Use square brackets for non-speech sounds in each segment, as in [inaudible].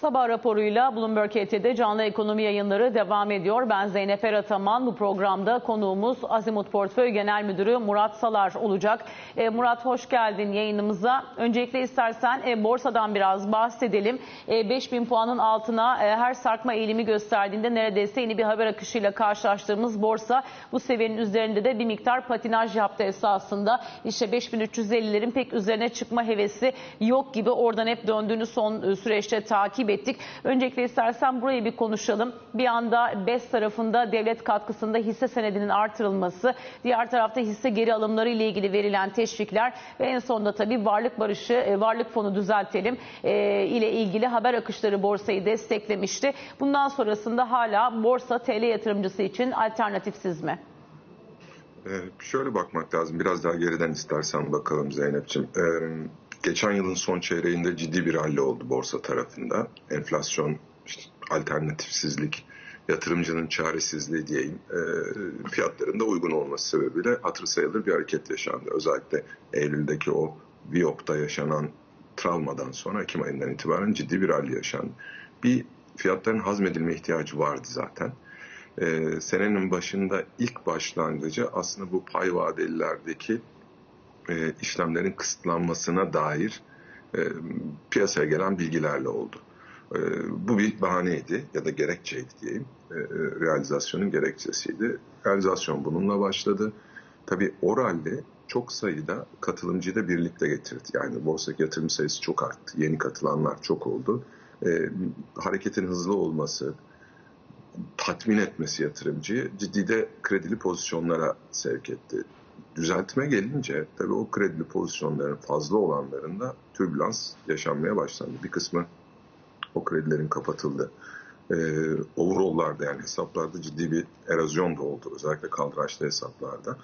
Sabah raporuyla Bloomberg HT'de canlı ekonomi yayınları devam ediyor. Ben Zeynep Erataman. Bu programda konuğumuz Azimut Portföy Genel Müdürü Murat Salar olacak. E, Murat hoş geldin yayınımıza. Öncelikle istersen e, borsadan biraz bahsedelim. E, 5000 puanın altına e, her sarkma eğilimi gösterdiğinde neredeyse yeni bir haber akışıyla karşılaştığımız borsa bu seviyenin üzerinde de bir miktar patinaj yaptı esasında. İşte 5350'lerin pek üzerine çıkma hevesi yok gibi oradan hep döndüğünü son e, süreçte takip ettik. Öncelikle istersen burayı bir konuşalım. Bir anda BES tarafında devlet katkısında hisse senedinin artırılması, diğer tarafta hisse geri alımları ile ilgili verilen teşvikler ve en sonunda tabii varlık barışı, e, varlık fonu düzeltelim e, ile ilgili haber akışları borsayı desteklemişti. Bundan sonrasında hala borsa TL yatırımcısı için alternatifsiz mi? Ee, şöyle bakmak lazım. Biraz daha geriden istersen bakalım Zeynep'ciğim. Ee, geçen yılın son çeyreğinde ciddi bir halle oldu borsa tarafında. Enflasyon, işte alternatifsizlik, yatırımcının çaresizliği diyeyim e, fiyatlarında uygun olması sebebiyle hatır sayılır bir hareket yaşandı. Özellikle Eylül'deki o Viyop'ta yaşanan travmadan sonra Ekim ayından itibaren ciddi bir halle yaşandı. Bir fiyatların hazmedilme ihtiyacı vardı zaten. Ee, senenin başında ilk başlangıcı aslında bu pay vadelilerdeki e, işlemlerin kısıtlanmasına dair e, piyasaya gelen bilgilerle oldu. E, bu bir bahaneydi ya da gerekçeydi diyeyim. E, realizasyonun gerekçesiydi. Realizasyon bununla başladı. Tabii o rally çok sayıda katılımcıyı da birlikte getirdi. Yani borsa yatırım sayısı çok arttı. Yeni katılanlar çok oldu. E, hareketin hızlı olması, tatmin etmesi yatırımcıyı ciddi de kredili pozisyonlara sevk etti. Düzeltme gelince tabii o kredili pozisyonların fazla olanlarında türbülans yaşanmaya başlandı. Bir kısmı o kredilerin kapatıldı. Ee, overall'larda yani hesaplarda ciddi bir erozyon da oldu. Özellikle kaldıraçlı hesaplarda.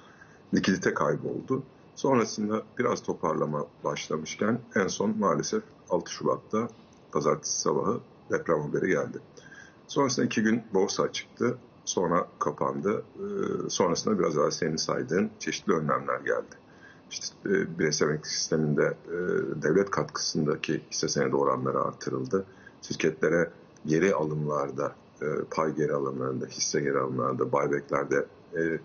Likidite kaybı oldu. Sonrasında biraz toparlama başlamışken en son maalesef 6 Şubat'ta pazartesi sabahı deprem haberi geldi. Sonrasında iki gün borsa çıktı. Sonra kapandı. Ee, sonrasında biraz daha senin saydığın çeşitli önlemler geldi. İşte e, bireysel emeklilik sisteminde e, devlet katkısındaki hisse senedi oranları artırıldı. Şirketlere geri alımlarda, e, pay geri alımlarında, hisse geri alımlarında, buybacklerde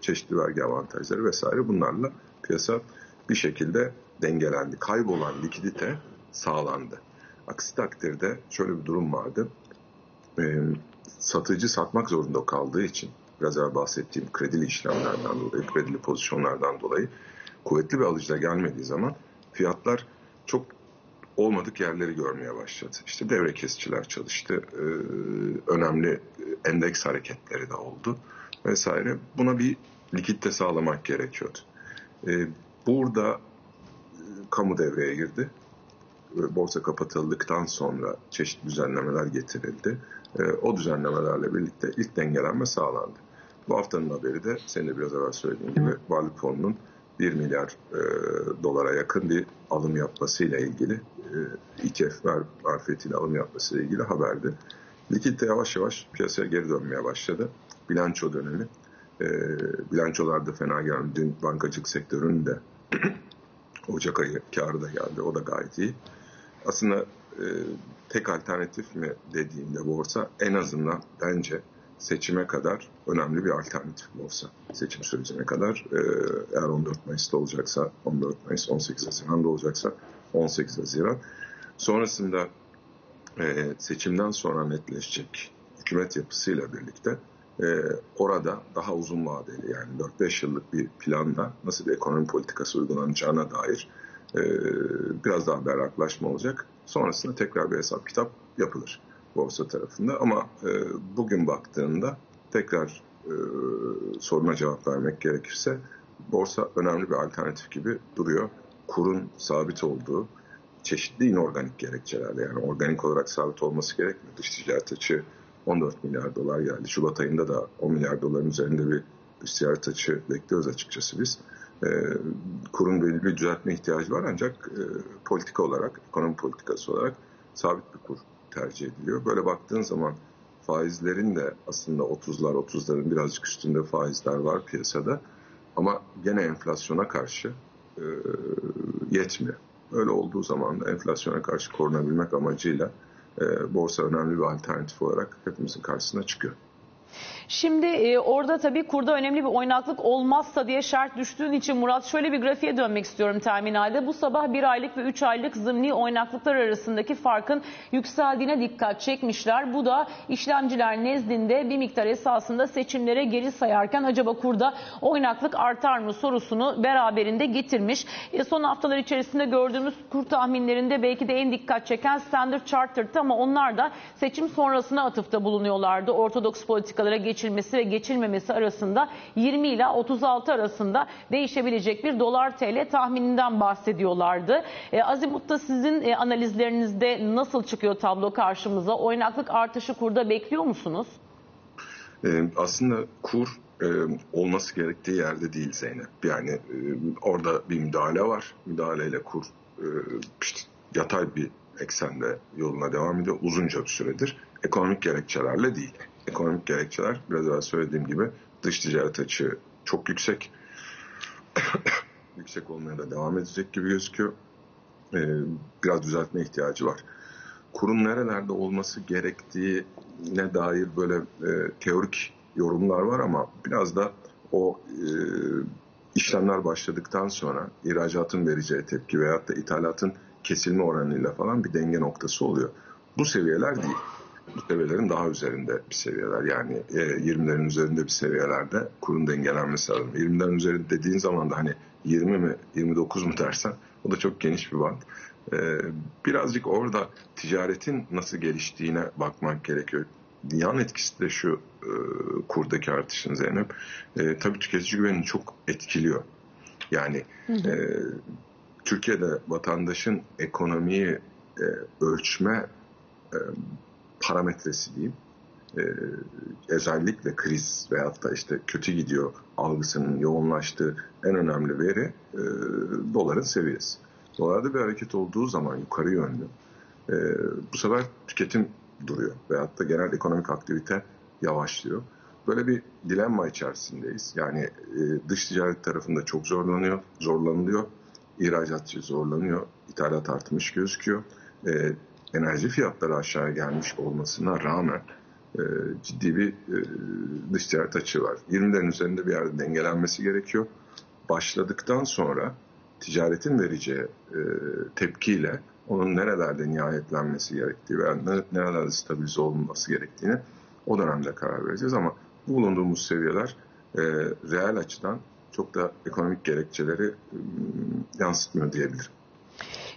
çeşitli vergi avantajları vesaire bunlarla piyasa bir şekilde dengelendi. Kaybolan likidite sağlandı. Aksi takdirde şöyle bir durum vardı. E, satıcı satmak zorunda kaldığı için biraz evvel bahsettiğim kredili işlemlerden dolayı, kredili pozisyonlardan dolayı kuvvetli bir alıcıda gelmediği zaman fiyatlar çok olmadık yerleri görmeye başladı. İşte devre kesiciler çalıştı, e, önemli endeks hareketleri de oldu vesaire. Buna bir likitte sağlamak gerekiyordu. E, burada e, kamu devreye girdi. Borsa kapatıldıktan sonra çeşitli düzenlemeler getirildi. O düzenlemelerle birlikte ilk dengelenme sağlandı. Bu haftanın haberi de senin de biraz evvel söylediğin gibi varlık fonunun 1 milyar e, dolara yakın bir alım yapmasıyla ilgili e, ETF marifetiyle alım yapmasıyla ilgili haberdi. Likidite yavaş yavaş piyasaya geri dönmeye başladı. Bilanço dönemi. E, bilançolarda fena geldi. Dün bankacılık sektörünün de [clears throat] Ocak ayı karı da geldi. O da gayet iyi. Aslında e, tek alternatif mi dediğimde borsa en azından bence seçime kadar önemli bir alternatif borsa. Seçim sürecine kadar e, eğer 14 Mayıs'ta olacaksa 14 Mayıs, 18 Haziran'da olacaksa 18 Haziran. Sonrasında e, seçimden sonra netleşecek hükümet yapısıyla birlikte e, orada daha uzun vadeli yani 4-5 yıllık bir planla nasıl bir ekonomi politikası uygulanacağına dair e, biraz daha berraklaşma olacak. Sonrasında tekrar bir hesap kitap yapılır borsa tarafında ama e, bugün baktığında tekrar e, soruna cevap vermek gerekirse borsa önemli bir alternatif gibi duruyor. Kurun sabit olduğu çeşitli inorganik gerekçelerle yani organik olarak sabit olması gerekmiyor. Dış ticaret açığı 14 milyar dolar geldi. Şubat ayında da 10 milyar doların üzerinde bir dış ticaret açığı bekliyoruz açıkçası biz. E, kurun belli bir düzeltme ihtiyacı var ancak e, politika olarak, ekonomi politikası olarak sabit bir kur tercih ediliyor. Böyle baktığın zaman faizlerin de aslında 30'lar 30'ların birazcık üstünde faizler var piyasada. Ama gene enflasyona karşı e, yetmiyor. Öyle olduğu zaman da enflasyona karşı korunabilmek amacıyla e, borsa önemli bir alternatif olarak hepimizin karşısına çıkıyor. Şimdi e, orada tabii kurda önemli bir oynaklık olmazsa diye şart düştüğün için Murat şöyle bir grafiğe dönmek istiyorum terminalde. Bu sabah 1 aylık ve 3 aylık zımni oynaklıklar arasındaki farkın yükseldiğine dikkat çekmişler. Bu da işlemciler nezdinde bir miktar esasında seçimlere geri sayarken acaba kurda oynaklık artar mı sorusunu beraberinde getirmiş. E, son haftalar içerisinde gördüğümüz kur tahminlerinde belki de en dikkat çeken Standard Chartered'tı ama onlar da seçim sonrasına atıfta bulunuyorlardı. Ortodoks politikalara geçilmesi ve geçilmemesi arasında 20 ile 36 arasında değişebilecek bir dolar TL tahmininden bahsediyorlardı. E, Azimut'ta sizin e, analizlerinizde nasıl çıkıyor tablo karşımıza? Oynaklık artışı kurda bekliyor musunuz? E, aslında kur e, olması gerektiği yerde değil Zeynep. Yani e, orada bir müdahale var. Müdahaleyle kur e, işte yatay bir eksende yoluna devam ediyor uzunca bir süredir. Ekonomik gerekçelerle değil. Ekonomik gerekçeler biraz evvel söylediğim gibi dış ticaret açığı çok yüksek. [coughs] yüksek olmaya da devam edecek gibi gözüküyor. E, biraz düzeltme ihtiyacı var. Kurun nerelerde olması gerektiğine dair böyle e, teorik yorumlar var ama biraz da o e, işlemler başladıktan sonra ihracatın vereceği tepki veyahut da ithalatın kesilme oranıyla falan bir denge noktası oluyor. Bu seviyeler değil. Bu seviyelerin daha üzerinde bir seviyeler. Yani e, 20'lerin üzerinde bir seviyelerde kurun dengelenmesi lazım. 20'lerin üzerinde dediğin zaman da hani 20 mi 29 mu dersen o da çok geniş bir band. E, birazcık orada ticaretin nasıl geliştiğine bakmak gerekiyor. Yan etkisi de şu e, kurdaki artışın Zeynep. E, tabii tüketici güvenini çok etkiliyor. Yani hı hı. E, Türkiye'de vatandaşın ekonomiyi e, ölçme e, parametresi diyeyim. E, özellikle kriz veyahut da işte kötü gidiyor algısının yoğunlaştığı en önemli veri e, doların seviyesi. Dolarda bir hareket olduğu zaman yukarı yönlü e, bu sefer tüketim duruyor veyahut da genel ekonomik aktivite yavaşlıyor. Böyle bir dilemma içerisindeyiz. Yani e, dış ticaret tarafında çok zorlanıyor, zorlanılıyor. İhracatçı zorlanıyor, ithalat artmış gözüküyor. E, enerji fiyatları aşağı gelmiş olmasına rağmen e, ciddi bir e, dış ticaret açığı var. 20'lerin üzerinde bir yerde dengelenmesi gerekiyor. Başladıktan sonra ticaretin vereceği e, tepkiyle onun nerelerde nihayetlenmesi gerektiği veya nerelerde stabilize olunması gerektiğini o dönemde karar vereceğiz ama bu bulunduğumuz seviyeler e, reel açıdan çok da ekonomik gerekçeleri e, yansıtmıyor diyebilirim.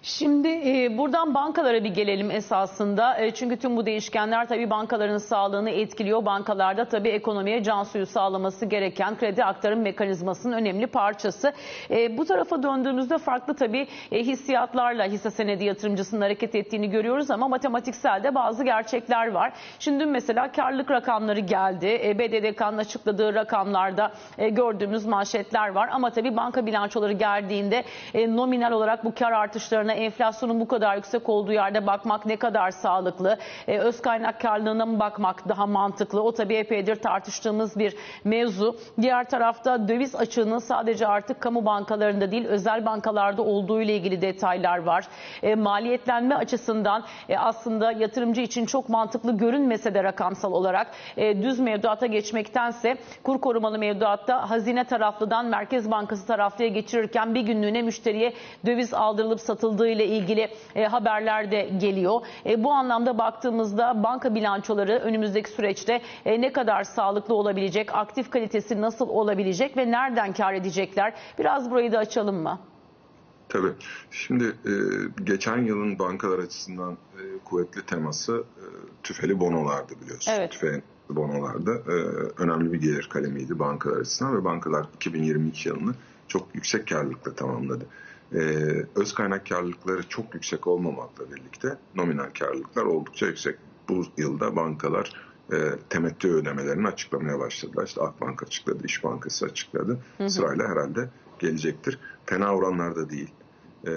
Şimdi e, buradan bankalara bir gelelim esasında. E, çünkü tüm bu değişkenler tabii bankaların sağlığını etkiliyor. Bankalarda tabii ekonomiye can suyu sağlaması gereken kredi aktarım mekanizmasının önemli parçası. E, bu tarafa döndüğümüzde farklı tabii e, hissiyatlarla hisse senedi yatırımcısının hareket ettiğini görüyoruz ama matematiksel de bazı gerçekler var. Şimdi mesela karlılık rakamları geldi. E, BDDK'nın açıkladığı rakamlarda e, gördüğümüz manşetler var. Ama tabii banka bilançoları geldiğinde e, nominal olarak bu kar artışlarına enflasyonun bu kadar yüksek olduğu yerde bakmak ne kadar sağlıklı? E, öz kaynak karlılığına mı bakmak daha mantıklı? O tabii epeydir tartıştığımız bir mevzu. Diğer tarafta döviz açığının sadece artık kamu bankalarında değil özel bankalarda olduğu ile ilgili detaylar var. E, maliyetlenme açısından e, aslında yatırımcı için çok mantıklı görünmese de rakamsal olarak e, düz mevduata geçmektense kur korumalı mevduatta hazine taraflıdan Merkez Bankası taraflıya geçirirken bir günlüğüne müşteriye döviz aldırılıp satıldığı ile ilgili e, haberler de geliyor. E, bu anlamda baktığımızda banka bilançoları önümüzdeki süreçte e, ne kadar sağlıklı olabilecek, aktif kalitesi nasıl olabilecek ve nereden kar edecekler? Biraz burayı da açalım mı? Tabii. Şimdi e, geçen yılın bankalar açısından e, kuvvetli teması e, tüfeli bonolardı biliyorsunuz. Evet. Tüfeğin bonolarda e, önemli bir gelir kalemiydi bankalar açısından ve bankalar 2022 yılını çok yüksek karlılıkla tamamladı e, öz kaynak karlılıkları çok yüksek olmamakla birlikte nominal karlılıklar oldukça yüksek. Bu yılda bankalar e, temettü ödemelerini açıklamaya başladılar. İşte Akbank açıkladı, İş Bankası açıkladı. Hı hı. Sırayla herhalde gelecektir. Fena oranlarda değil. E,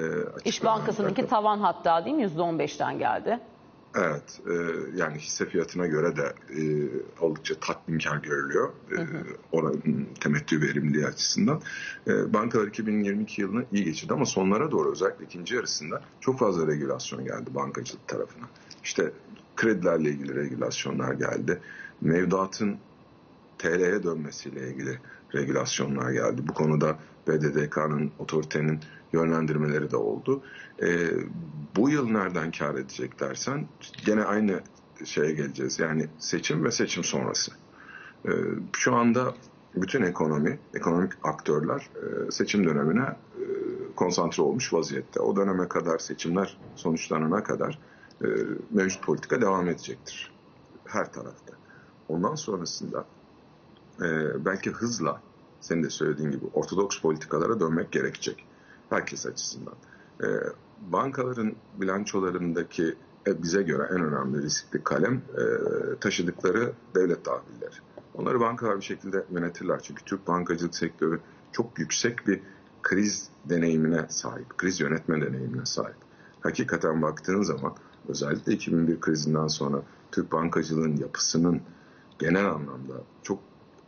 İş Bankası'nınki tavan hatta değil mi? %15'ten geldi. Evet, e, yani hisse fiyatına göre de e, oldukça tatminkar görülüyor e, oranın temettü verimliliği açısından. E, bankalar 2022 yılını iyi geçirdi ama sonlara doğru özellikle ikinci yarısında çok fazla regülasyon geldi bankacılık tarafına. İşte kredilerle ilgili regülasyonlar geldi. Mevduatın TL'ye dönmesiyle ilgili regülasyonlar geldi. Bu konuda BDDK'nın, otoritenin yönlendirmeleri de oldu. E, bu yıl nereden kar edecek dersen gene aynı şeye geleceğiz. Yani seçim ve seçim sonrası. E, şu anda bütün ekonomi, ekonomik aktörler e, seçim dönemine e, konsantre olmuş vaziyette. O döneme kadar seçimler sonuçlanana kadar e, mevcut politika devam edecektir. Her tarafta. Ondan sonrasında e, belki hızla senin de söylediğin gibi ortodoks politikalara dönmek gerekecek. Herkes açısından. E, bankaların bilançolarındaki e, bize göre en önemli riskli kalem e, taşıdıkları devlet tahvilleri. Onları bankalar bir şekilde yönetirler. Çünkü Türk bankacılık sektörü çok yüksek bir kriz deneyimine sahip. Kriz yönetme deneyimine sahip. Hakikaten baktığın zaman özellikle 2001 krizinden sonra Türk bankacılığın yapısının genel anlamda çok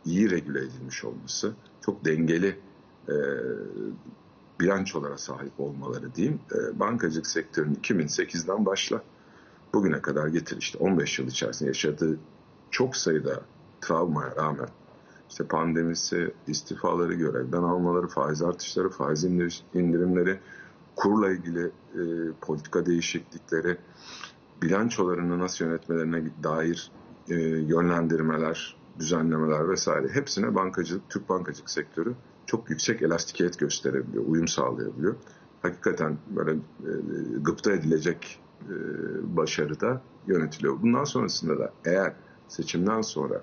iyi regüle edilmiş olması, çok dengeli e, bilançolara sahip olmaları diyeyim. E, bankacılık sektörünün 2008'den başla bugüne kadar getir işte 15 yıl içerisinde yaşadığı çok sayıda travmaya rağmen işte pandemisi, istifaları, görevden almaları, faiz artışları, faiz indirimleri, kurla ilgili e, politika değişiklikleri, bilançolarını nasıl yönetmelerine dair e, yönlendirmeler, düzenlemeler vesaire hepsine bankacılık, Türk bankacılık sektörü çok yüksek elastikiyet gösterebiliyor, uyum sağlayabiliyor. Hakikaten böyle e, gıpta edilecek e, başarıda yönetiliyor. Bundan sonrasında da eğer seçimden sonra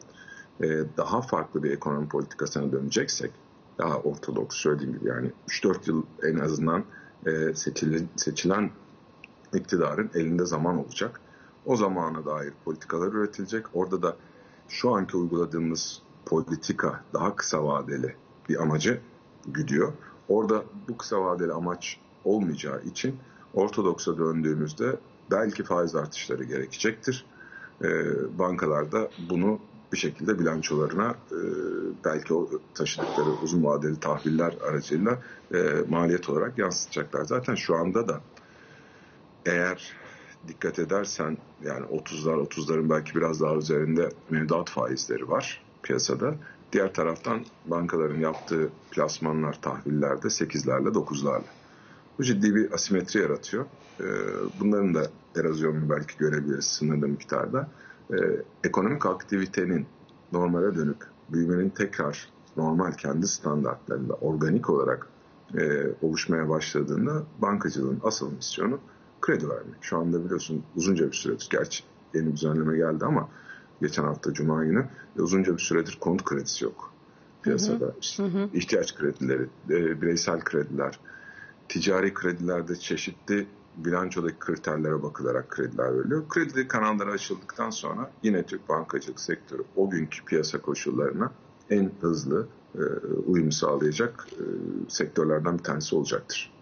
e, daha farklı bir ekonomi politikasına döneceksek, daha ortodoks söylediğim gibi yani 3-4 yıl en azından seçilen, seçilen iktidarın elinde zaman olacak. O zamana dair politikalar üretilecek. Orada da şu anki uyguladığımız politika daha kısa vadeli bir amacı güdüyor. Orada bu kısa vadeli amaç olmayacağı için ortodoksa döndüğümüzde belki faiz artışları gerekecektir. E, bankalar da bunu bir şekilde bilançolarına e, belki o taşıdıkları uzun vadeli tahviller aracıyla e, maliyet olarak yansıtacaklar. Zaten şu anda da eğer dikkat edersen yani 30'lar 30'ların belki biraz daha üzerinde mevduat faizleri var piyasada. Diğer taraftan bankaların yaptığı plasmanlar, tahvillerde 8'lerle 9'larla. Bu ciddi bir asimetri yaratıyor. Ee, bunların da erozyonunu belki görebiliriz sınırlı miktarda. Ee, ekonomik aktivitenin normale dönük büyümenin tekrar normal kendi standartlarında organik olarak e, oluşmaya başladığında bankacılığın asıl misyonu kredi vermek. Şu anda biliyorsun uzunca bir süredir, gerçi yeni düzenleme geldi ama geçen hafta Cuma günü uzunca bir süredir konut kredisi yok piyasada. Hı hı. İşte, hı ihtiyaç kredileri, e, bireysel krediler, ticari kredilerde çeşitli bilançodaki kriterlere bakılarak krediler veriliyor. Kredi kanalları açıldıktan sonra yine Türk bankacılık sektörü o günkü piyasa koşullarına en hızlı e, uyum sağlayacak e, sektörlerden bir tanesi olacaktır.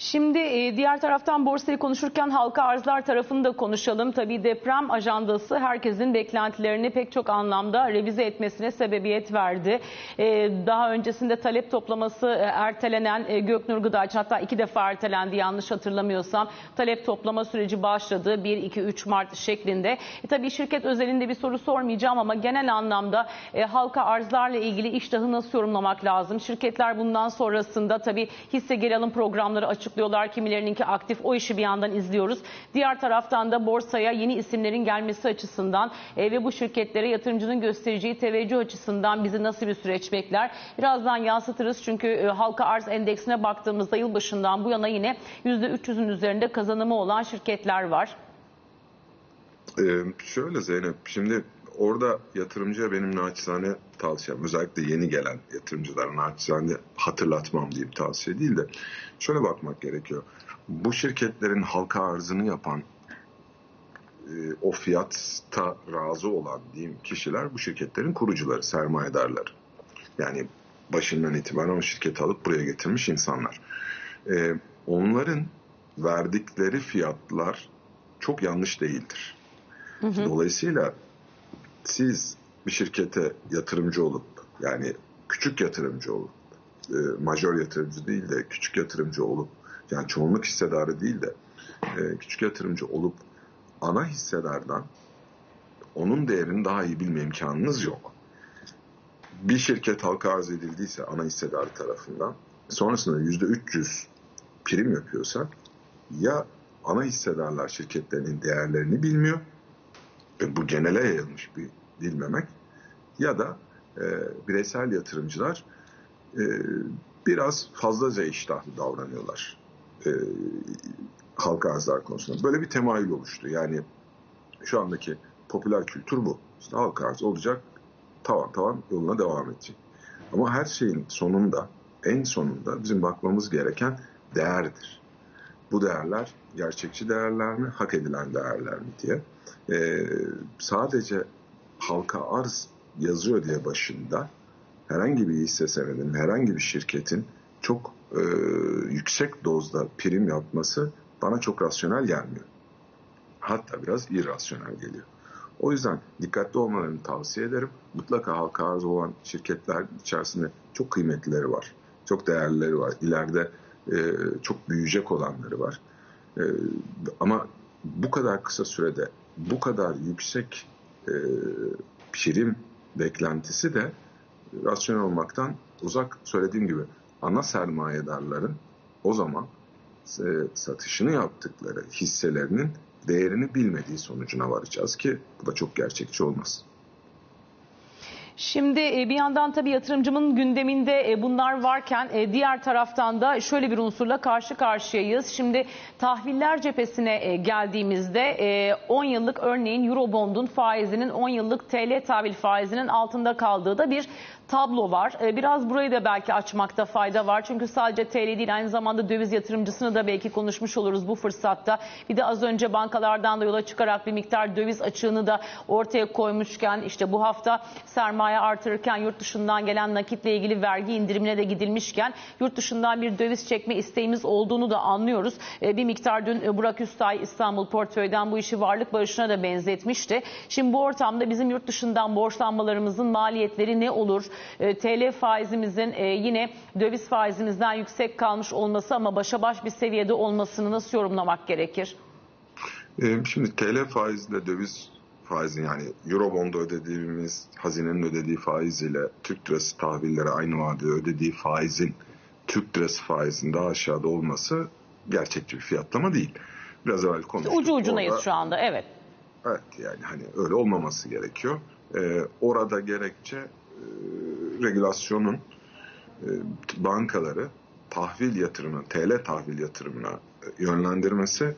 Şimdi e, diğer taraftan borsayı konuşurken halka arzlar tarafını da konuşalım. Tabii deprem ajandası herkesin beklentilerini pek çok anlamda revize etmesine sebebiyet verdi. E, daha öncesinde talep toplaması e, ertelenen Göknur Gıdaç hatta iki defa ertelendi yanlış hatırlamıyorsam. Talep toplama süreci başladı 1-2-3 Mart şeklinde. E, tabii şirket özelinde bir soru sormayacağım ama genel anlamda halka arzlarla ilgili iştahı nasıl yorumlamak lazım? Şirketler bundan sonrasında tabii hisse geri alım programları açık açıklıyorlar. Kimilerininki aktif. O işi bir yandan izliyoruz. Diğer taraftan da borsaya yeni isimlerin gelmesi açısından e, ve bu şirketlere yatırımcının göstereceği teveccüh açısından bizi nasıl bir süreç bekler? Birazdan yansıtırız çünkü e, halka arz endeksine baktığımızda yılbaşından bu yana yine %300'ün üzerinde kazanımı olan şirketler var. Ee, şöyle Zeynep, şimdi orada yatırımcıya benim naçizane tavsiyem özellikle yeni gelen yatırımcılara naçizane hatırlatmam diyeyim tavsiye değil de şöyle bakmak gerekiyor. Bu şirketlerin halka arzını yapan e, o fiyatta razı olan diyeyim kişiler bu şirketlerin kurucuları, sermayedarları. Yani başından itibaren o şirketi alıp buraya getirmiş insanlar. E, onların verdikleri fiyatlar çok yanlış değildir. Hı hı. Dolayısıyla siz bir şirkete yatırımcı olup yani küçük yatırımcı olup e, majör yatırımcı değil de küçük yatırımcı olup yani çoğunluk hissedarı değil de e, küçük yatırımcı olup ana hissedardan onun değerini daha iyi bilme imkanınız yok. Bir şirket halka arz edildiyse ana hissedar tarafından sonrasında yüzde 300 prim yapıyorsa ya ana hissedarlar şirketlerinin değerlerini bilmiyor ve bu genele yayılmış bir bilmemek ya da e, bireysel yatırımcılar e, biraz fazlaca iştahlı davranıyorlar e, halka arzlar konusunda. Böyle bir temayül oluştu. Yani şu andaki popüler kültür bu. İşte halka arz olacak, tavan tavan yoluna devam edecek. Ama her şeyin sonunda, en sonunda bizim bakmamız gereken değerdir. Bu değerler gerçekçi değerler mi, hak edilen değerler mi diye. Ee, sadece halka arz yazıyor diye başında herhangi bir hisse senedinin, herhangi bir şirketin çok e, yüksek dozda prim yapması bana çok rasyonel gelmiyor. Hatta biraz irrasyonel geliyor. O yüzden dikkatli olmalarını tavsiye ederim. Mutlaka halka arz olan şirketler içerisinde çok kıymetlileri var. Çok değerlileri var. İleride e, çok büyüyecek olanları var. E, ama bu kadar kısa sürede bu kadar yüksek e, prim beklentisi de rasyonel olmaktan uzak söylediğim gibi ana sermayedarların o zaman e, satışını yaptıkları hisselerinin değerini bilmediği sonucuna varacağız ki bu da çok gerçekçi olmaz. Şimdi e, bir yandan tabii yatırımcımın gündeminde e, bunlar varken e, diğer taraftan da şöyle bir unsurla karşı karşıyayız. Şimdi tahviller cephesine geldiğimizde 10 yıllık örneğin Eurobond'un faizinin 10 yıllık TL tahvil faizinin altında kaldığı da bir tablo var. Biraz burayı da belki açmakta fayda var. Çünkü sadece TL değil aynı zamanda döviz yatırımcısını da belki konuşmuş oluruz bu fırsatta. Bir de az önce bankalardan da yola çıkarak bir miktar döviz açığını da ortaya koymuşken işte bu hafta sermaye artırırken yurt dışından gelen nakitle ilgili vergi indirimine de gidilmişken yurt dışından bir döviz çekme isteğimiz olduğunu da anlıyoruz. Ee, bir miktar dün e, Burak Üstay İstanbul Portföy'den bu işi varlık barışına da benzetmişti. Şimdi bu ortamda bizim yurt dışından borçlanmalarımızın maliyetleri ne olur? E, TL faizimizin e, yine döviz faizimizden yüksek kalmış olması ama başa baş bir seviyede olmasını nasıl yorumlamak gerekir? E, şimdi TL faizle döviz faizin yani Eurobond'da ödediğimiz hazinenin ödediği faiz ile Türk lirası tahvillere aynı vadede ödediği faizin Türk lirası faizin daha aşağıda olması gerçekçi bir fiyatlama değil. Biraz evvel konuştuk. Ucu ucunayız Orada, şu anda evet. Evet yani hani öyle olmaması gerekiyor. Ee, orada gerekçe regülasyonun e, bankaları tahvil yatırımına, TL tahvil yatırımına e, yönlendirmesi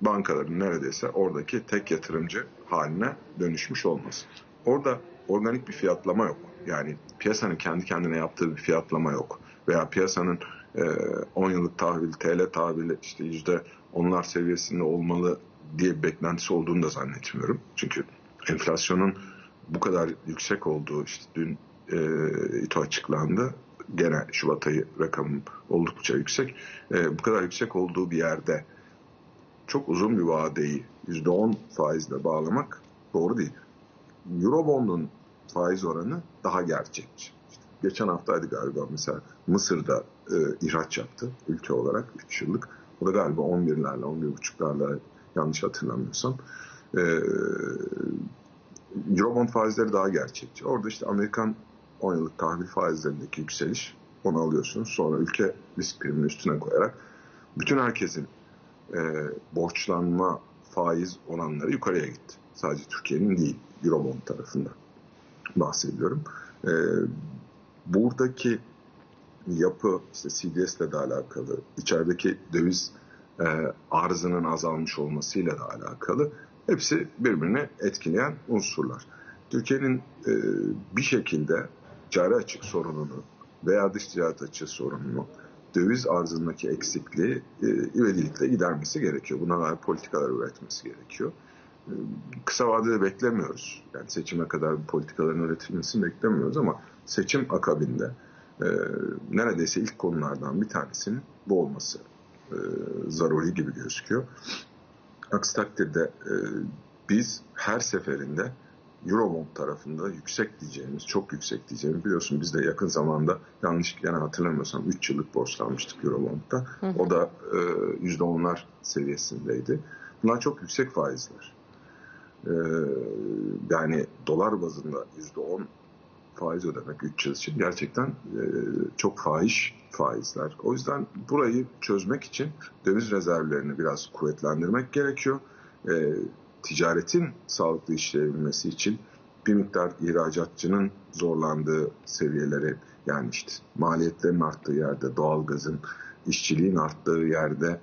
bankaların neredeyse oradaki tek yatırımcı haline dönüşmüş olması. Orada organik bir fiyatlama yok. Yani piyasanın kendi kendine yaptığı bir fiyatlama yok. Veya piyasanın 10 e, yıllık tahvil, TL tahvili işte yüzde onlar seviyesinde olmalı diye bir beklentisi olduğunu da zannetmiyorum. Çünkü enflasyonun bu kadar yüksek olduğu işte dün e, İTO açıklandı. Gene Şubat ayı rakamı oldukça yüksek. E, bu kadar yüksek olduğu bir yerde çok uzun bir vadeyi %10 faizle bağlamak doğru değil. Eurobond'un faiz oranı daha gerçekçi. İşte geçen haftaydı galiba mesela Mısır'da e, ihraç yaptı ülke olarak 3 yıllık. O da galiba 11'lerle 11,5'larla yanlış hatırlamıyorsam. E, Eurobond faizleri daha gerçekçi. Orada işte Amerikan 10 yıllık tahvil faizlerindeki yükseliş onu alıyorsunuz. Sonra ülke risk primini üstüne koyarak bütün herkesin e, borçlanma faiz oranları yukarıya gitti. Sadece Türkiye'nin değil, Eurobond tarafında bahsediyorum. E, buradaki yapı işte CDS ile de alakalı, içerideki döviz e, arzının azalmış olmasıyla da alakalı hepsi birbirini etkileyen unsurlar. Türkiye'nin e, bir şekilde cari açık sorununu veya dış ticaret açığı sorununu döviz arzındaki eksikliği e, ivedilikle gidermesi gerekiyor. Buna dair politikalar üretmesi gerekiyor. E, kısa vadede beklemiyoruz. Yani seçime kadar bu politikaların üretilmesini beklemiyoruz ama seçim akabinde e, neredeyse ilk konulardan bir tanesinin bu olması e, zaruri gibi gözüküyor. Aksi takdirde e, biz her seferinde Eurobond tarafında yüksek diyeceğimiz, çok yüksek diyeceğimiz biliyorsun biz de yakın zamanda yanlış yani hatırlamıyorsam 3 yıllık borçlanmıştık Eurobond'da. O da e, %10'lar seviyesindeydi. Bunlar çok yüksek faizler. E, yani dolar bazında %10 faiz ödemek 3 yıl için gerçekten e, çok fahiş faizler. O yüzden burayı çözmek için döviz rezervlerini biraz kuvvetlendirmek gerekiyor. E, ticaretin sağlıklı işleyebilmesi için bir miktar ihracatçının zorlandığı seviyeleri yani işte maliyetlerin arttığı yerde, doğalgazın, işçiliğin arttığı yerde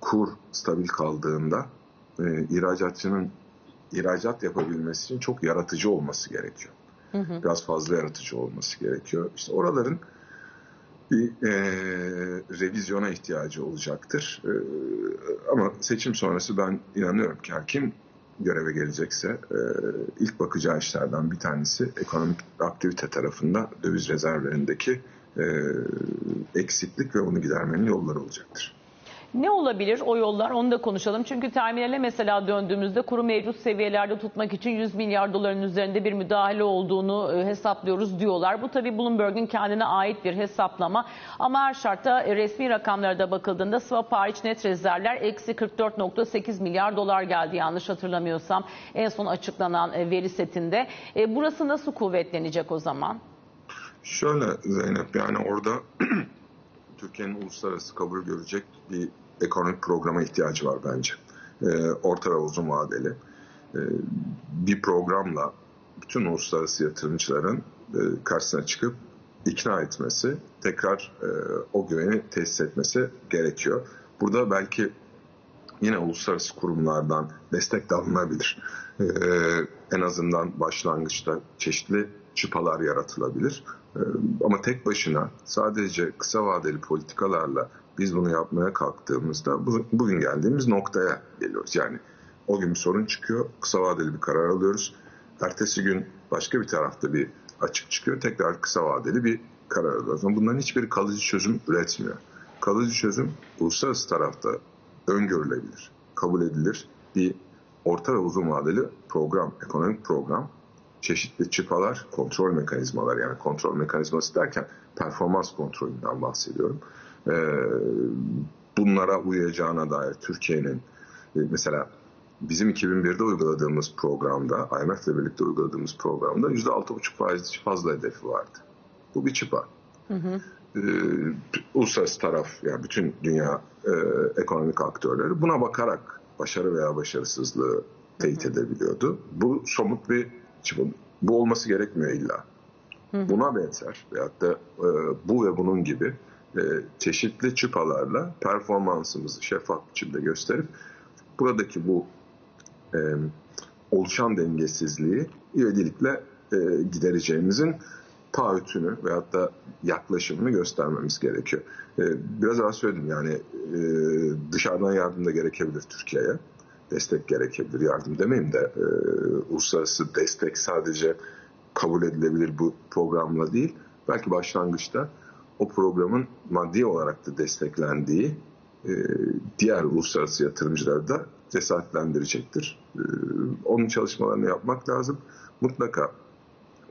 kur stabil kaldığında e, ihracatçının ihracat yapabilmesi için çok yaratıcı olması gerekiyor. Hı hı. Biraz fazla yaratıcı olması gerekiyor. İşte oraların bir e, revizyona ihtiyacı olacaktır. E, ama seçim sonrası ben inanıyorum ki kim göreve gelecekse e, ilk bakacağı işlerden bir tanesi ekonomik aktivite tarafında döviz rezervlerindeki e, eksiklik ve onu gidermenin yolları olacaktır. Ne olabilir o yollar onu da konuşalım. Çünkü terminale mesela döndüğümüzde kuru mevcut seviyelerde tutmak için 100 milyar doların üzerinde bir müdahale olduğunu e, hesaplıyoruz diyorlar. Bu tabii Bloomberg'in kendine ait bir hesaplama. Ama her şartta e, resmi rakamlara da bakıldığında swap hariç net rezervler eksi 44.8 milyar dolar geldi yanlış hatırlamıyorsam en son açıklanan e, veri setinde. Burası nasıl kuvvetlenecek o zaman? Şöyle Zeynep yani orada [clears throat] Türkiye'nin uluslararası kabul görecek bir ekonomik programa ihtiyacı var bence. E, orta ve uzun vadeli. E, bir programla bütün uluslararası yatırımcıların e, karşısına çıkıp ikna etmesi, tekrar e, o güveni tesis etmesi gerekiyor. Burada belki yine uluslararası kurumlardan destek de alınabilir. E, en azından başlangıçta çeşitli çıpalar yaratılabilir. Ama tek başına sadece kısa vadeli politikalarla biz bunu yapmaya kalktığımızda bugün geldiğimiz noktaya geliyoruz. Yani o gün bir sorun çıkıyor, kısa vadeli bir karar alıyoruz. Ertesi gün başka bir tarafta bir açık çıkıyor, tekrar kısa vadeli bir karar alıyoruz. Ama bunların hiçbir kalıcı çözüm üretmiyor. Kalıcı çözüm uluslararası tarafta öngörülebilir, kabul edilir bir orta ve uzun vadeli program, ekonomik program, çeşitli çıpalar, kontrol mekanizmaları yani kontrol mekanizması derken performans kontrolünden bahsediyorum e, bunlara uyacağına dair Türkiye'nin e, mesela bizim 2001'de uyguladığımız programda, IMF ile birlikte uyguladığımız programda %6,5 faiz fazla hedefi vardı. Bu bir çıpa. Hı hı. Ee, uluslararası taraf, yani bütün dünya e, ekonomik aktörleri buna bakarak başarı veya başarısızlığı teyit edebiliyordu. Bu somut bir çıpa. Bu olması gerekmiyor illa. Hı hı. Buna benzer veyahut da e, bu ve bunun gibi e, çeşitli çıpalarla performansımızı şeffaf biçimde gösterip buradaki bu e, oluşan dengesizliği ivedilikle e, gidereceğimizin taahhütünü veyahut da yaklaşımını göstermemiz gerekiyor. E, biraz daha söyledim yani e, dışarıdan yardım da gerekebilir Türkiye'ye. Destek gerekebilir yardım demeyeyim de e, uluslararası destek sadece kabul edilebilir bu programla değil. Belki başlangıçta o programın maddi olarak da desteklendiği e, diğer uluslararası yatırımcıları da cesaretlendirecektir. E, onun çalışmalarını yapmak lazım. Mutlaka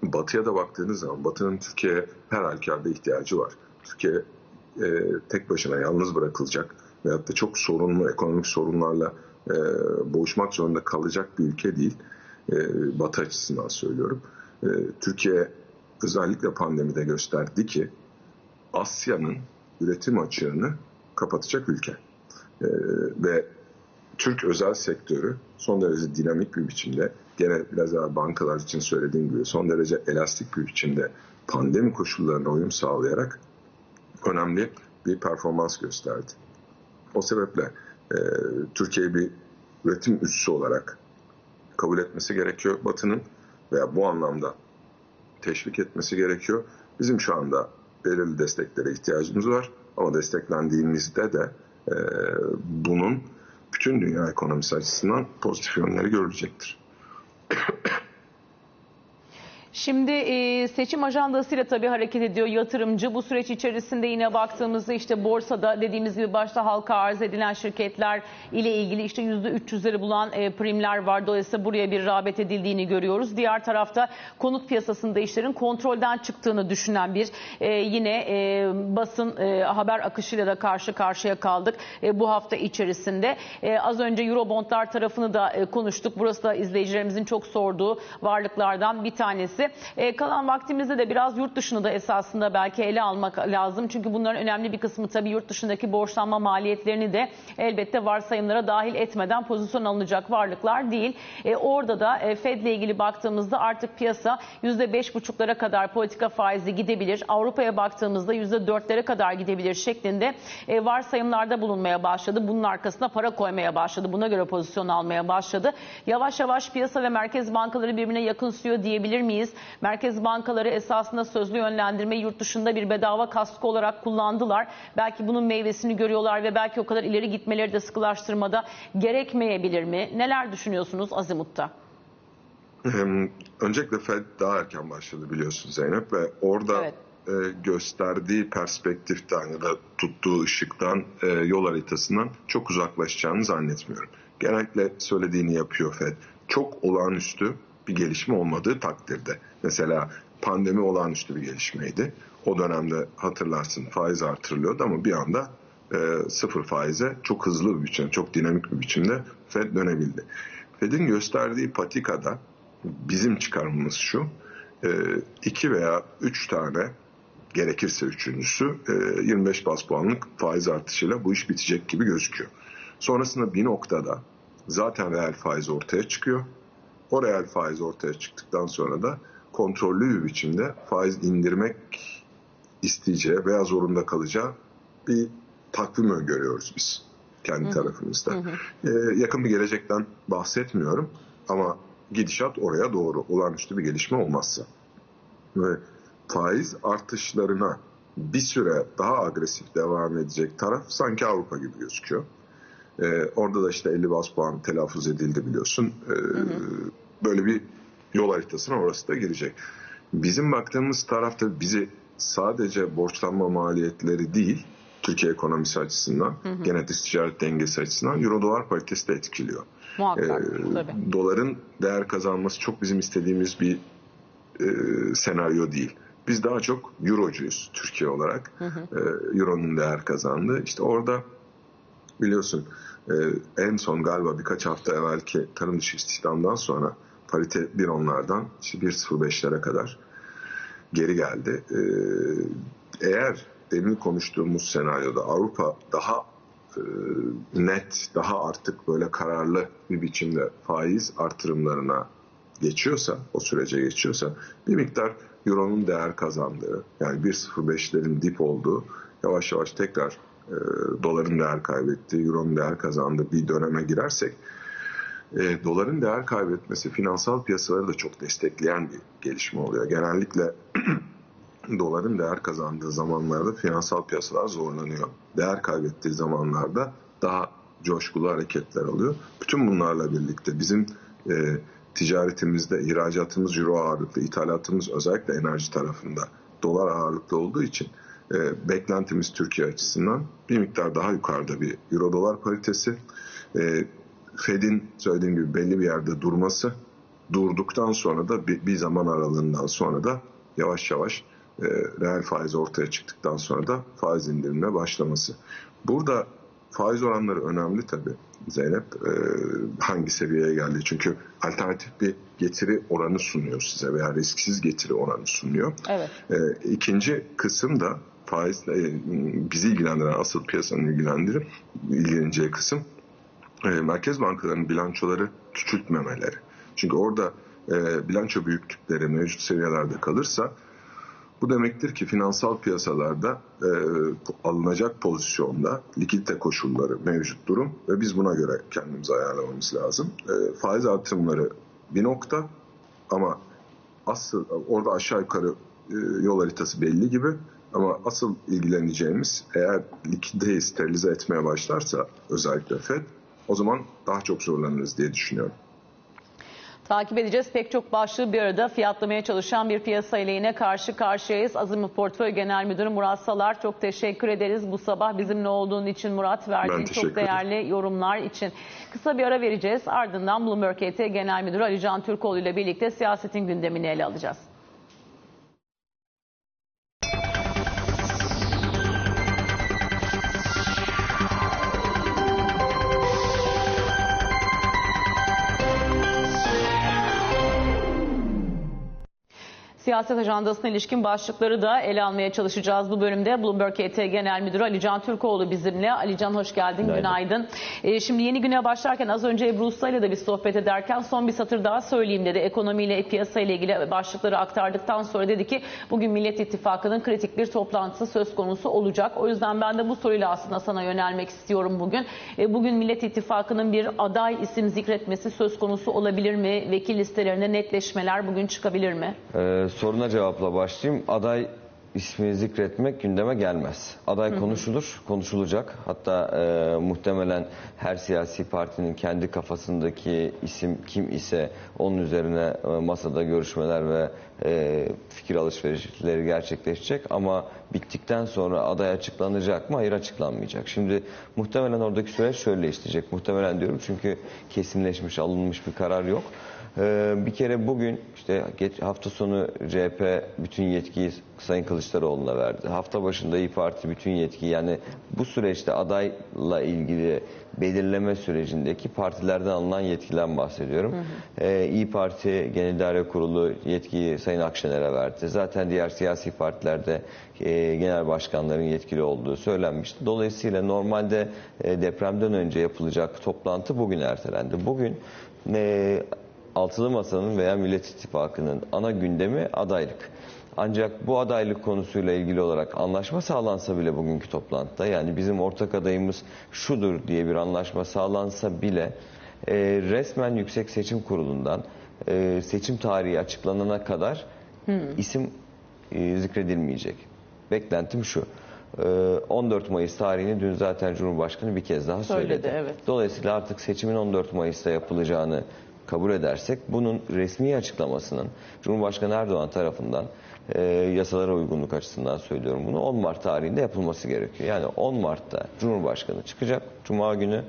Batı'ya da baktığınız zaman Batı'nın Türkiye'ye her halükarda ihtiyacı var. Türkiye e, tek başına yalnız bırakılacak veyahut da çok sorunlu ekonomik sorunlarla e, boğuşmak zorunda kalacak bir ülke değil. E, Batı açısından söylüyorum. E, Türkiye özellikle pandemide gösterdi ki Asya'nın üretim açığını kapatacak ülke. Ee, ve Türk özel sektörü son derece dinamik bir biçimde gene biraz daha bankalar için söylediğim gibi son derece elastik bir biçimde pandemi koşullarına uyum sağlayarak önemli bir performans gösterdi. O sebeple e, Türkiye'yi bir üretim üssü olarak kabul etmesi gerekiyor Batı'nın veya bu anlamda teşvik etmesi gerekiyor. Bizim şu anda belirli desteklere ihtiyacımız var. Ama desteklendiğimizde de e, bunun bütün dünya ekonomisi açısından pozitif yönleri görülecektir. Şimdi e, seçim ajandasıyla tabii hareket ediyor yatırımcı. Bu süreç içerisinde yine baktığımızda işte borsada dediğimiz gibi başta halka arz edilen şirketler ile ilgili işte %300'leri bulan e, primler var. Dolayısıyla buraya bir rağbet edildiğini görüyoruz. Diğer tarafta konut piyasasında işlerin kontrolden çıktığını düşünen bir e, yine e, basın e, haber akışıyla da karşı karşıya kaldık e, bu hafta içerisinde. E, az önce Eurobondlar tarafını da e, konuştuk. Burası da izleyicilerimizin çok sorduğu varlıklardan bir tanesi. E, kalan vaktimizde de biraz yurt dışını da esasında belki ele almak lazım. Çünkü bunların önemli bir kısmı tabii yurt dışındaki borçlanma maliyetlerini de elbette varsayımlara dahil etmeden pozisyon alınacak varlıklar değil. E, orada da e, Fed ile ilgili baktığımızda artık piyasa %5,5'lara kadar politika faizi gidebilir. Avrupa'ya baktığımızda %4'lere kadar gidebilir şeklinde e, varsayımlarda bulunmaya başladı. Bunun arkasına para koymaya başladı. Buna göre pozisyon almaya başladı. Yavaş yavaş piyasa ve merkez bankaları birbirine yakınsıyor diyebilir miyiz? Merkez bankaları esasında sözlü yönlendirme yurt dışında bir bedava kaskı olarak kullandılar. Belki bunun meyvesini görüyorlar ve belki o kadar ileri gitmeleri de sıkılaştırmada gerekmeyebilir mi? Neler düşünüyorsunuz Azimut'ta? Öncelikle Fed daha erken başladı biliyorsun Zeynep ve orada Evet. e, gösterdiği perspektiften ya da tuttuğu ışıktan e, yol haritasından çok uzaklaşacağını zannetmiyorum. Genellikle söylediğini yapıyor Fed. Çok olağanüstü bir gelişme olmadığı takdirde. Mesela pandemi olağanüstü bir gelişmeydi. O dönemde hatırlarsın faiz artırılıyordu ama bir anda e, sıfır faize çok hızlı bir biçimde, çok dinamik bir biçimde Fed dönebildi. Fed'in gösterdiği patikada bizim çıkarımımız şu, e, iki veya üç tane gerekirse üçüncüsü e, 25 bas puanlık faiz artışıyla bu iş bitecek gibi gözüküyor. Sonrasında bir noktada zaten reel faiz ortaya çıkıyor. O reel faiz ortaya çıktıktan sonra da kontrollü bir biçimde faiz indirmek isteyeceği veya zorunda kalacağı bir takvim öngörüyoruz biz kendi tarafımızda. Ee, yakın bir gelecekten bahsetmiyorum ama gidişat oraya doğru olağanüstü bir gelişme olmazsa. Ve faiz artışlarına bir süre daha agresif devam edecek taraf sanki Avrupa gibi gözüküyor. Ee, orada da işte 50 bas puan telaffuz edildi biliyorsun. Ee, Böyle bir yol haritasına orası da girecek. Bizim baktığımız tarafta bizi sadece borçlanma maliyetleri değil, Türkiye ekonomisi açısından, gene dış ticaret dengesi açısından Euro dolar paritesi de etkiliyor. Muhakkak Ee, tabii. doların değer kazanması çok bizim istediğimiz bir e, senaryo değil. Biz daha çok eurocuyuz Türkiye olarak. Ee, Euro'nun değer kazandığı. İşte orada biliyorsun e, en son galiba birkaç hafta evvelki tarım dışı istihdamdan sonra parite 1.10'lardan işte 1.05'lere kadar geri geldi. Ee, eğer demin konuştuğumuz senaryoda Avrupa daha e, net, daha artık böyle kararlı bir biçimde faiz artırımlarına geçiyorsa, o sürece geçiyorsa bir miktar Euro'nun değer kazandığı, yani 1.05'lerin dip olduğu, yavaş yavaş tekrar e, doların değer kaybettiği, Euro'nun değer kazandığı bir döneme girersek e, doların değer kaybetmesi finansal piyasaları da çok destekleyen bir gelişme oluyor. Genellikle [clears throat] doların değer kazandığı zamanlarda finansal piyasalar zorlanıyor. Değer kaybettiği zamanlarda daha coşkulu hareketler oluyor. Bütün bunlarla birlikte bizim e, ticaretimizde ihracatımız euro ağırlıklı, ithalatımız özellikle enerji tarafında dolar ağırlıklı olduğu için e, beklentimiz Türkiye açısından bir miktar daha yukarıda bir euro dolar paritesi. E, Fed'in söylediğim gibi belli bir yerde durması, durduktan sonra da bir, bir zaman aralığından sonra da yavaş yavaş e, reel faiz ortaya çıktıktan sonra da faiz indirimine başlaması. Burada faiz oranları önemli tabii Zeynep. E, hangi seviyeye geldi? Çünkü alternatif bir getiri oranı sunuyor size veya risksiz getiri oranı sunuyor. Evet. E, ikinci kısım da faizle e, bizi ilgilendiren asıl piyasanın ilgilendirir ilgileneceği kısım e, merkez bankalarının bilançoları küçültmemeleri. Çünkü orada e, bilanço büyüklükleri mevcut seviyelerde kalırsa bu demektir ki finansal piyasalarda e, alınacak pozisyonda likidite koşulları mevcut durum ve biz buna göre kendimizi ayarlamamız lazım. E, faiz artımları bir nokta ama asıl orada aşağı yukarı e, yol haritası belli gibi ama asıl ilgileneceğimiz eğer likiditeyi sterilize etmeye başlarsa özellikle FED o zaman daha çok zorlanırız diye düşünüyorum. Takip edeceğiz. Pek çok başlığı bir arada fiyatlamaya çalışan bir piyasa ile yine karşı karşıyayız. Azimut Portföy Genel Müdürü Murat Salar çok teşekkür ederiz. Bu sabah bizimle olduğun için Murat verdiğin çok ederim. değerli yorumlar için. Kısa bir ara vereceğiz. Ardından Bloomberg ET Genel Müdürü Ali Can Türkoğlu ile birlikte siyasetin gündemini ele alacağız. Siyaset ajandasına ilişkin başlıkları da ele almaya çalışacağız bu bölümde. Bloomberg ET Genel Müdürü Ali Can Türkoğlu bizimle. Ali Can hoş geldin, günaydın. Günaydın. Ee, şimdi yeni güne başlarken az önce Ebru Usta ile de bir sohbet ederken son bir satır daha söyleyeyim dedi. Ekonomiyle, piyasa ile ilgili başlıkları aktardıktan sonra dedi ki bugün Millet İttifakı'nın kritik bir toplantısı söz konusu olacak. O yüzden ben de bu soruyla aslında sana yönelmek istiyorum bugün. E, bugün Millet İttifakı'nın bir aday isim zikretmesi söz konusu olabilir mi? Vekil listelerinde netleşmeler bugün çıkabilir mi? Ee, soruna cevapla başlayayım. Aday ismini zikretmek gündeme gelmez. Aday konuşulur, konuşulacak. Hatta e, muhtemelen her siyasi partinin kendi kafasındaki isim kim ise onun üzerine e, masada görüşmeler ve e, fikir alışverişleri gerçekleşecek. Ama bittikten sonra aday açıklanacak mı? Hayır açıklanmayacak. Şimdi muhtemelen oradaki süreç şöyle işleyecek. Muhtemelen diyorum çünkü kesinleşmiş, alınmış bir karar yok. Ee, bir kere bugün işte geç, hafta sonu CHP bütün yetkiyi Sayın Kılıçdaroğlu'na verdi. Hafta başında İyi Parti bütün yetkiyi yani bu süreçte adayla ilgili belirleme sürecindeki partilerden alınan yetkiden bahsediyorum. Ee, İyi Parti Genel İdare Kurulu yetkiyi Sayın Akşener'e verdi. Zaten diğer siyasi partilerde e, genel başkanların yetkili olduğu söylenmişti. Dolayısıyla normalde e, depremden önce yapılacak toplantı bugün ertelendi. Bugün e, Altılı Masa'nın veya Millet İttifakı'nın ana gündemi adaylık. Ancak bu adaylık konusuyla ilgili olarak anlaşma sağlansa bile bugünkü toplantıda yani bizim ortak adayımız şudur diye bir anlaşma sağlansa bile e, resmen Yüksek Seçim Kurulu'ndan e, seçim tarihi açıklanana kadar isim e, zikredilmeyecek. Beklentim şu. e, 14 Mayıs tarihini dün zaten Cumhurbaşkanı bir kez daha söyledi. Söyledi, evet. Dolayısıyla artık seçimin 14 Mayıs'ta yapılacağını kabul edersek bunun resmi açıklamasının Cumhurbaşkanı Erdoğan tarafından e, yasalara uygunluk açısından söylüyorum bunu 10 Mart tarihinde yapılması gerekiyor. Yani 10 Mart'ta Cumhurbaşkanı çıkacak Cuma günü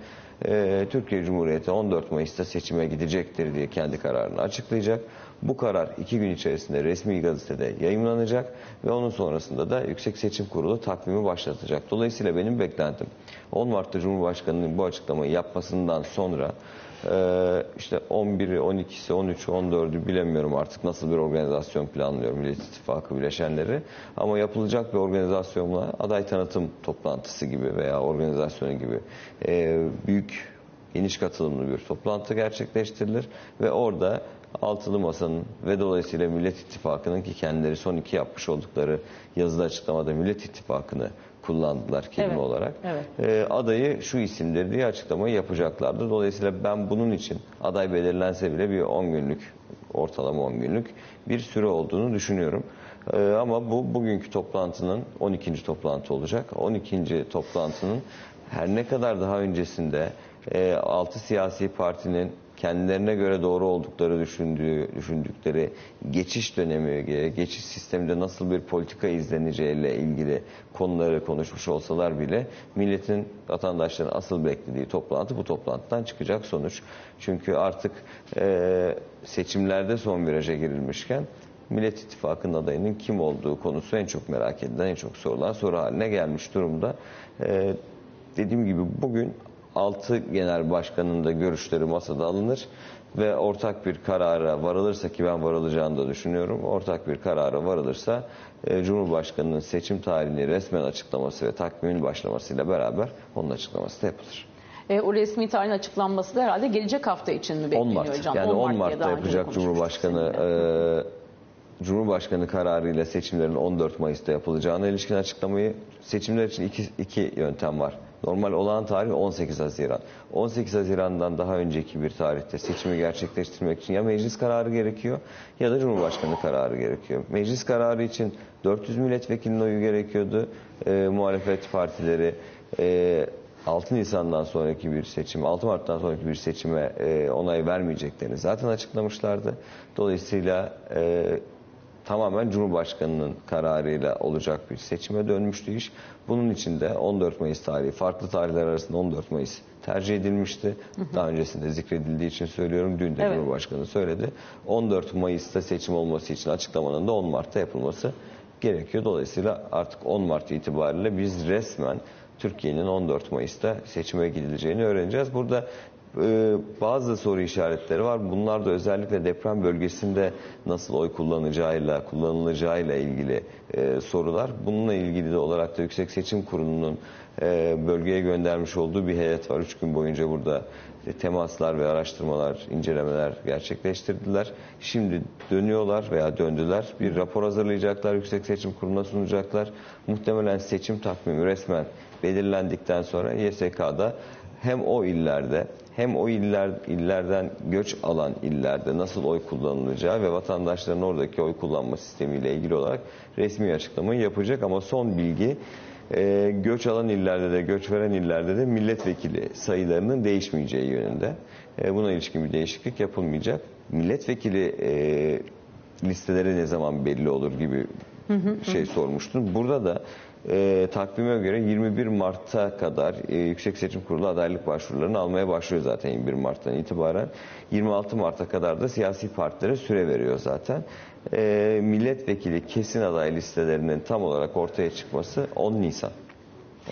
e, Türkiye Cumhuriyeti 14 Mayıs'ta seçime gidecektir diye kendi kararını açıklayacak. Bu karar iki gün içerisinde resmi gazetede yayınlanacak ve onun sonrasında da Yüksek Seçim Kurulu takvimi başlatacak. Dolayısıyla benim beklentim 10 Mart'ta Cumhurbaşkanı'nın bu açıklamayı yapmasından sonra işte 11'i, 12'si, 13'ü, 14'ü bilemiyorum artık nasıl bir organizasyon planlıyor Millet İttifakı bileşenleri. Ama yapılacak bir organizasyonla aday tanıtım toplantısı gibi veya organizasyonu gibi e, büyük geniş katılımlı bir toplantı gerçekleştirilir ve orada Altılı Masa'nın ve dolayısıyla Millet İttifakı'nın ki kendileri son iki yapmış oldukları yazılı açıklamada Millet İttifakı'nı kullandılar kelime Evet, olarak. evet. E, adayı şu isimdir diye açıklamayı yapacaklardı. Dolayısıyla ben bunun için aday belirlense bile bir 10 günlük ortalama 10 günlük bir süre olduğunu düşünüyorum. E, ama bu bugünkü toplantının 12. toplantı olacak. 12. toplantının her ne kadar daha öncesinde e, 6 siyasi partinin kendilerine göre doğru oldukları düşündüğü, düşündükleri geçiş dönemi, geçiş sisteminde nasıl bir politika izleneceğiyle ilgili konuları konuşmuş olsalar bile milletin, vatandaşların asıl beklediği toplantı bu toplantıdan çıkacak sonuç. Çünkü artık e, seçimlerde son viraja girilmişken Millet İttifakı'nın adayının kim olduğu konusu en çok merak edilen, en çok sorulan soru haline gelmiş durumda. E, dediğim gibi bugün 6 genel başkanın da görüşleri masada alınır ve ortak bir karara varılırsa ki ben varılacağını da düşünüyorum. Ortak bir karara varılırsa e, Cumhurbaşkanı'nın seçim tarihini resmen açıklaması ve takvimin başlamasıyla beraber onun açıklaması da yapılır. E, o resmi tarihin açıklanması da herhalde gelecek hafta için mi 10 bekleniyor Mart. hocam? Yani 10 diye Mart'ta de yapacak Cumhurbaşkanı e, Cumhurbaşkanı kararıyla seçimlerin 14 Mayıs'ta yapılacağına ilişkin açıklamayı seçimler için iki, iki yöntem var. Normal olan tarih 18 Haziran. 18 Haziran'dan daha önceki bir tarihte seçimi gerçekleştirmek için ya meclis kararı gerekiyor ya da Cumhurbaşkanı kararı gerekiyor. Meclis kararı için 400 milletvekilinin oyu gerekiyordu. E, muhalefet partileri e, 6 Nisan'dan sonraki bir seçim, 6 Mart'tan sonraki bir seçime e, onay vermeyeceklerini zaten açıklamışlardı. Dolayısıyla e, tamamen Cumhurbaşkanı'nın kararıyla olacak bir seçime dönmüştü iş. Bunun için de 14 Mayıs tarihi, farklı tarihler arasında 14 Mayıs tercih edilmişti. Daha öncesinde zikredildiği için söylüyorum. Dün de Evet. Cumhurbaşkanı söyledi. 14 Mayıs'ta seçim olması için açıklamanın da 10 Mart'ta yapılması gerekiyor. Dolayısıyla artık 10 Mart itibariyle biz resmen Türkiye'nin 14 Mayıs'ta seçime gidileceğini öğreneceğiz. Burada e, bazı soru işaretleri var. Bunlar da özellikle deprem bölgesinde nasıl oy kullanacağıyla, kullanılacağıyla ilgili e, sorular. Bununla ilgili de olarak da Yüksek Seçim Kurulu'nun e, bölgeye göndermiş olduğu bir heyet var. Üç gün boyunca burada e, temaslar ve araştırmalar, incelemeler gerçekleştirdiler. Şimdi dönüyorlar veya döndüler. Bir rapor hazırlayacaklar, Yüksek Seçim Kurulu'na sunacaklar. Muhtemelen seçim takvimi resmen belirlendikten sonra YSK'da hem o illerde hem o iller illerden göç alan illerde nasıl oy kullanılacağı ve vatandaşların oradaki oy kullanma sistemiyle ilgili olarak resmi açıklamayı yapacak ama son bilgi e, göç alan illerde de göç veren illerde de milletvekili sayılarının değişmeyeceği yönünde. E, buna ilişkin bir değişiklik yapılmayacak. Milletvekili e, listeleri ne zaman belli olur gibi şey sormuştun. Burada da e, takvime göre 21 Mart'a kadar e, Yüksek Seçim Kurulu adaylık başvurularını almaya başlıyor zaten 21 Mart'tan itibaren. 26 Mart'a kadar da siyasi partilere süre veriyor zaten. E, milletvekili kesin aday listelerinin tam olarak ortaya çıkması 10 Nisan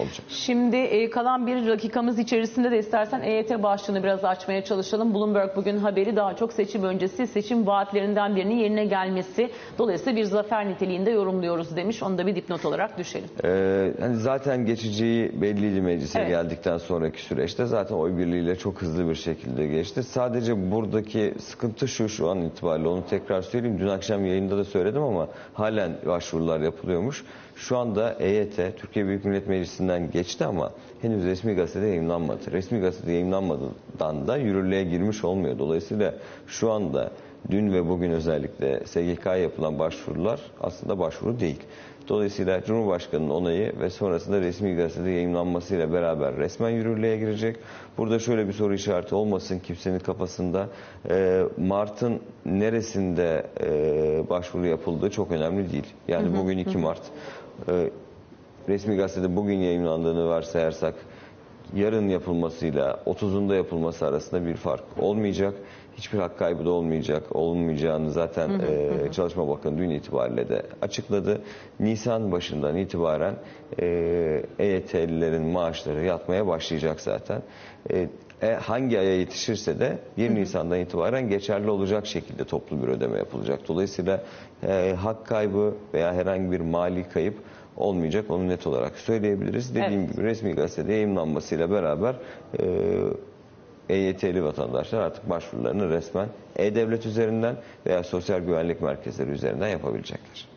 olacak. Şimdi e, kalan bir dakikamız içerisinde de istersen EYT başlığını biraz açmaya çalışalım. Bloomberg bugün haberi daha çok seçim öncesi seçim vaatlerinden birinin yerine gelmesi. Dolayısıyla bir zafer niteliğinde yorumluyoruz demiş. Onu da bir dipnot olarak düşelim. Ee, hani zaten geçeceği belliydi meclise Evet. geldikten sonraki süreçte. Zaten oy birliğiyle çok hızlı bir şekilde geçti. Sadece buradaki sıkıntı şu şu an itibariyle onu tekrar söyleyeyim. Dün akşam yayında da söyledim ama halen başvurular yapılıyormuş. Şu anda EYT Türkiye Büyük Millet Meclisi'nden geçti ama henüz resmi gazetede yayınlanmadı. Resmi gazetede yayınlanmadan da yürürlüğe girmiş olmuyor. Dolayısıyla şu anda dün ve bugün özellikle SGK'ya yapılan başvurular aslında başvuru değil. Dolayısıyla Cumhurbaşkanı'nın onayı ve sonrasında resmi gazetede yayınlanmasıyla beraber resmen yürürlüğe girecek. Burada şöyle bir soru işareti olmasın kimsenin kafasında. Ee, Mart'ın neresinde e, başvuru yapıldığı çok önemli değil. Yani bugün 2 Mart. Ee, resmi gazetede bugün yayınlandığını varsayarsak yarın yapılmasıyla 30'unda yapılması arasında bir fark olmayacak. Hiçbir hak kaybı da olmayacak. Olmayacağını zaten e, Çalışma Bakanı dün itibariyle de açıkladı. Nisan başından itibaren e, EYT'lilerin maaşları yatmaya başlayacak zaten. E, e, hangi aya yetişirse de 1 Nisan'dan itibaren geçerli olacak şekilde toplu bir ödeme yapılacak. Dolayısıyla e, hak kaybı veya herhangi bir mali kayıp olmayacak. Onu net olarak söyleyebiliriz. Dediğim Evet. gibi resmi gazetede yayınlanmasıyla beraber e, EYT'li vatandaşlar artık başvurularını resmen E-Devlet üzerinden veya sosyal güvenlik merkezleri üzerinden yapabilecekler.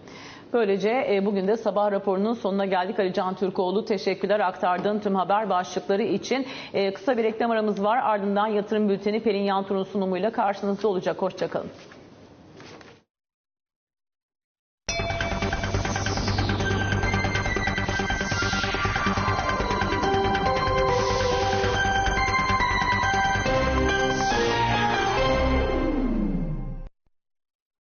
Böylece e, bugün de sabah raporunun sonuna geldik. Ali Can Türkoğlu teşekkürler aktardığın tüm haber başlıkları için. E, kısa bir reklam aramız var. Ardından yatırım bülteni Pelin Yantur'un sunumuyla karşınızda olacak. Hoşçakalın.